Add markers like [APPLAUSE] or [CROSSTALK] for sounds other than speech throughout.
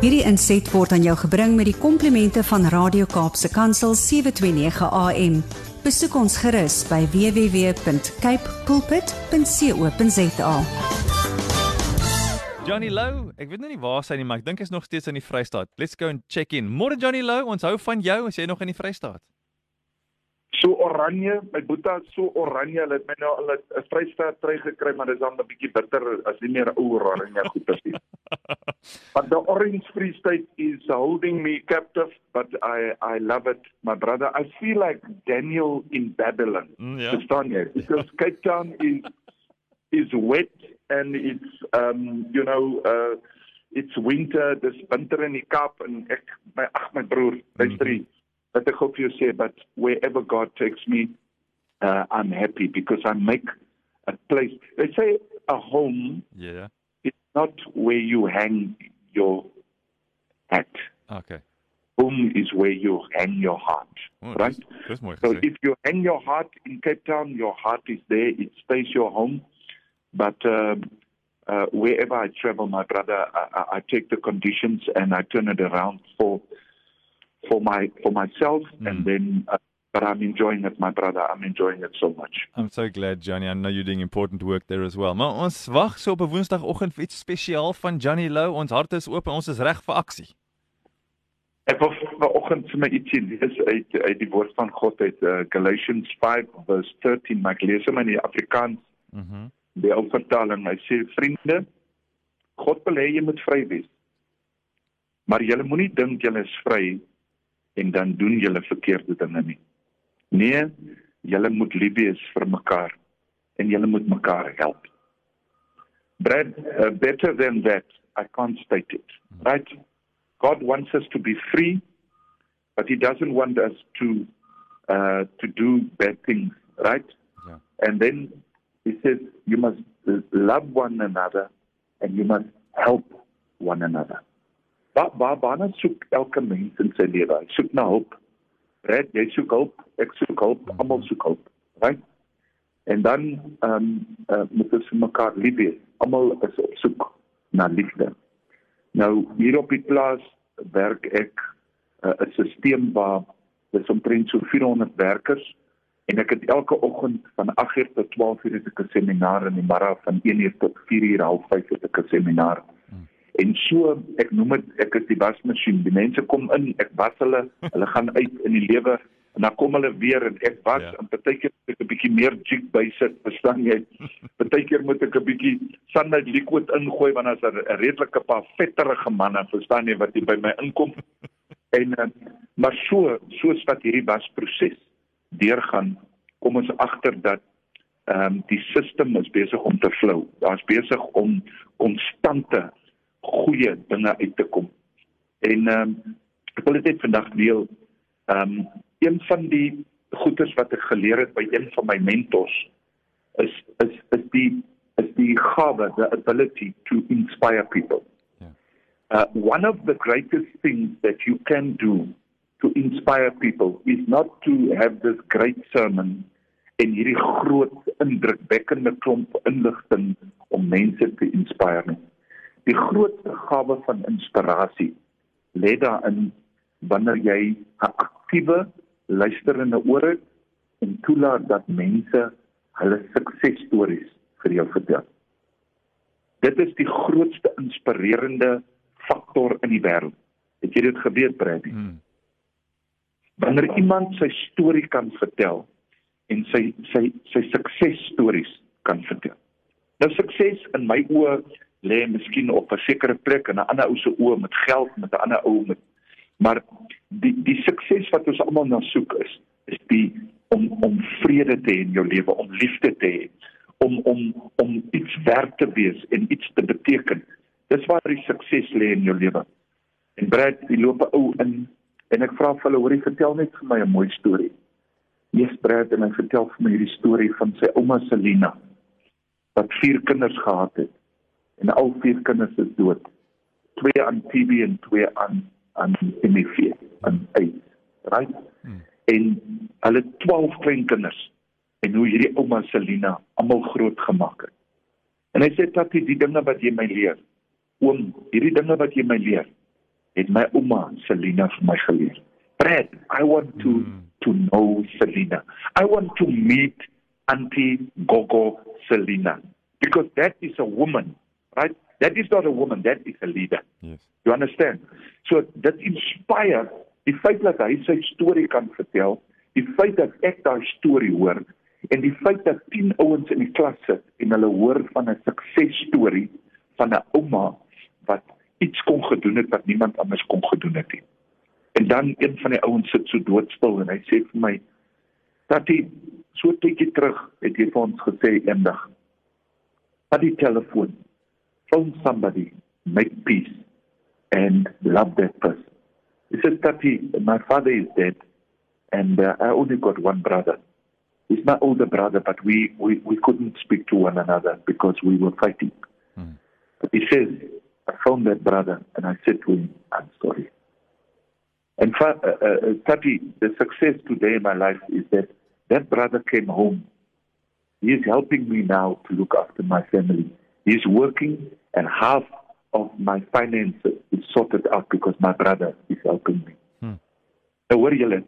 Hierdie inset word aan jou gebring met die komplimente van Radio Kaapse Kansel 729 AM. Besoek ons gerus by www.cape pulpit.co.za. Johnny Lou, ek weet nou nie waar hy is nie, maar ek dink hy's nog steeds in die Vrystaat. Let's go and check in. Môre Johnny Lou, ons hou van jou as jy nog in die Vrystaat. So oranje, my boetie is so oranje, hulle het my nou hulle 'n Vrystaat try gekry, maar dis dan 'n bietjie bitter as nie meer ou oranje goed is nie. [LAUGHS] but the orange free state is holding me captive, but I I love it, my brother. I feel like Daniel in Babylon. Mm, ja. Verstaan jy? [LAUGHS] Because Cape Town is is wet and it's um you know uh it's winter, dis winter in die Kaap en ek my ag my broer, luister hier. Wat ek hoop jy sê but wherever God takes me uh I'm happy because I make a place. They say a home yeah. is not where you hang your hat. Okay. Home is where you hang your heart. Oh, right? Dis mooi So if you hang your heart in Cape Town, your heart is there. It stays your home. But um, uh, wherever I travel, my brother, I, I I take the conditions and I turn it around for for my for myself, and then. Uh, but I'm enjoying it, my brother. I'm enjoying it so much. I'm so glad Johnny. I know you're doing important work there as well. Maar ons wag so op 'n Woensdagoggend vir iets spesiaal van Johnny Lou. Ons harte is oop en ons is reg vir aksie. Ek wil vanoggend vir my ietsie lees uit uit die woord van God uit uh, Galatians 5 verse 13, maar ek lees hom in die Afrikaans. Mhm. Mm die ou vertaling. Hy sê vriende, God wil hê jy moet vry wees. Maar julle moenie dink julle is vry en dan doen julle verkeerde dinge nie. Nee, julle moet lief wees vir mekaar en julle moet mekaar help. Brad, uh, better than that, I can't state it. Right? God wants us to be free, but he doesn't want us to uh, to do bad things, right? Ja. And then he says you must love one another and you must help one another. Waar waar waarna soek elke mens in sy lewe? Hy soek na hulp. Red, jy soek hulp, ek soek hulp, almal soek hulp, right? En dan ehm um, uh, moet ons mekaar lief hê. Almal is op soek na liefde. Nou hier op die plaas werk ek uh, 'n stelsel waar dis omtrent so 400 werkers en ek het elke oggend van 8:00 tot 12:00 het ek 'n seminar en in die middag van 1:00 tot 4:00 half 5 het ek 'n seminar. En so ek noem dit ek is die wasmasjien. Die mense kom in, ek was hulle, hulle gaan uit in die lewe en dan kom hulle weer en ek was Ja. en partykeer moet ek 'n bietjie meer jig bysit, verstaan jy? [LAUGHS] Partykeer moet ek 'n bietjie sunlight liquid ingooi want as 'n redelike paar vetterige manne, verstaan jy wat hier by my inkom. [LAUGHS] En uh, maar so soos wat hierdie wasproses deurgaan, kom ons agter dat ehm um, die stelsel is besig om te flou. Daar's besig om konstante goeie dinge uit te kom. En ehm um, ek wil dit net vandag deel. Ehm um, een van die goeders wat ek geleer het by een van my mentors is is is die is die gawe, the ability to inspire people. Uh, one of the greatest things that you can do to inspire people is not to have this great sermon en hierdie groot indrukwekkende klomp inligting om mense te inspireer nie. Die grootste gawe van inspirasie lê daarin wanneer jy 'n aktiewe luisterende oor het en toelaat dat mense hulle suksesstories vir jou vertel. Dit is die grootste inspirerende faktor in die wêreld. Het jy dit geweet, Brady? Mm. Wanneer iemand sy storie kan vertel en sy sy sy suksesstories kan vertel. Nou sukses in my oë lê miskien op 'n sekere plek en 'n ander ou se oë met geld, met 'n ander ou met maar die die sukses wat ons almal na soek is is die om om vrede te hê in jou lewe, om liefde te hê, om om om iets werd te wees en iets te beteken. Dis waar die sukses lê in jou lewe. En Brad, die loop 'n ou in en ek vra vir hulle, hoorie, vertel net vir my 'n mooi storie. Yes, Brad, en hy vertel vir my hierdie storie van sy ouma Selina wat vier kinders gehad het en al vier kinders is dood. Twee aan TB en twee aan aan HIV, aan AIDS, right? Hmm. En hulle 12 klein kinders en hoe hierdie ouma Selina almal groot gemaak het. En hy sê dat die dinge wat jy my leer oom, hierdie dinge wat jy my leer, het my ouma Selina vir my geleer. Brad, I want to mm. to know Selina. I want to meet Auntie Gogo Selina because that is a woman, right? That is not a woman, that is a leader. Yes. You understand? So that inspire die feit dat hy sy storie kan vertel, die feit dat ek daai storie hoor en die feit dat 10 ouens in die klas sit en hulle hoor van 'n suksesstorie van 'n ouma wat iets kon gedoen het wat niemand anders kon gedoen het nie. En dan een van die ouens sit so doodstil en hy sê vir my: "Tatie, so tydjie terug het jy vir ons gesê eendag. Vat die telefoon, phone somebody, make peace and love that person." He said, "Tatie, my father is dead and uh, I only got one brother." He's my older brother, but we, we, we couldn't speak to one another because we were fighting. Mm. But he says, I found that brother and I said to him, I'm sorry. And uh, uh, Tati, the success today in my life is that that brother came home. He is helping me now to look after my family. He is working and half of my finances is sorted out because my brother is helping me. Hmm. Nou hoor julle,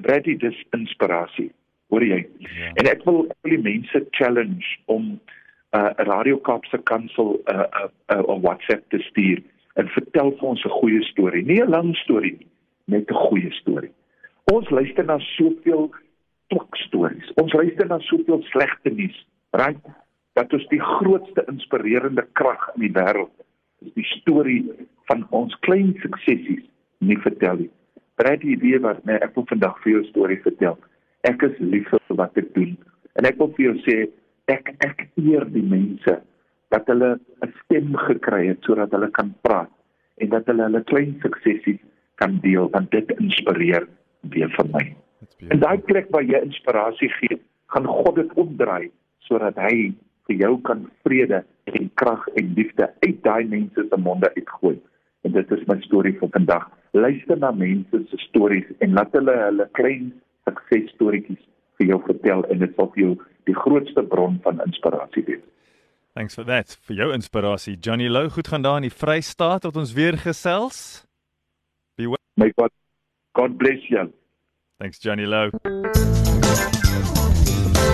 Brady dis inspirasie hoor jy? Ja. En ek wil ek wil die mense challenge om 'n uh, Radio Kaapse Kansel 'n uh, 'n uh, uh, WhatsApp te stuur en vertel vir ons 'n goeie storie, nie 'n lang storie nie, net 'n goeie storie. Ons luister na soveel twak stories. Ons luister na soveel slegte nuus, right? Dat is die grootste inspirerende krag in die wêreld. Is die storie van ons klein suksessies nie vertel nie. Brad die idee wat nee, ek wil vandag vir jou 'n storie vertel ek is lief vir wat ek doen. En ek wil vir jou sê ek ek eer die mense dat hulle 'n stem gekry het sodat hulle kan praat en dat hulle hulle klein suksesies kan deel want dit inspireer weer vir my. En daai plek waar jy inspirasie gee, gaan God dit opdraai sodat hy vir jou kan vrede en krag en liefde uit daai mense se monde uitgooi. En dit is my storie vir vandag. Luister na mense se stories en laat hulle hulle klein suksesstorieetjies vir jou vertel en dit sal vir jou die grootste bron van inspirasie wees. Thanks for that. Vir jou inspirasie, Johnny Lou, goed gaan daar in die Vrystaat tot ons weer gesels. Be well. My God. God bless you. Thanks Johnny Lou.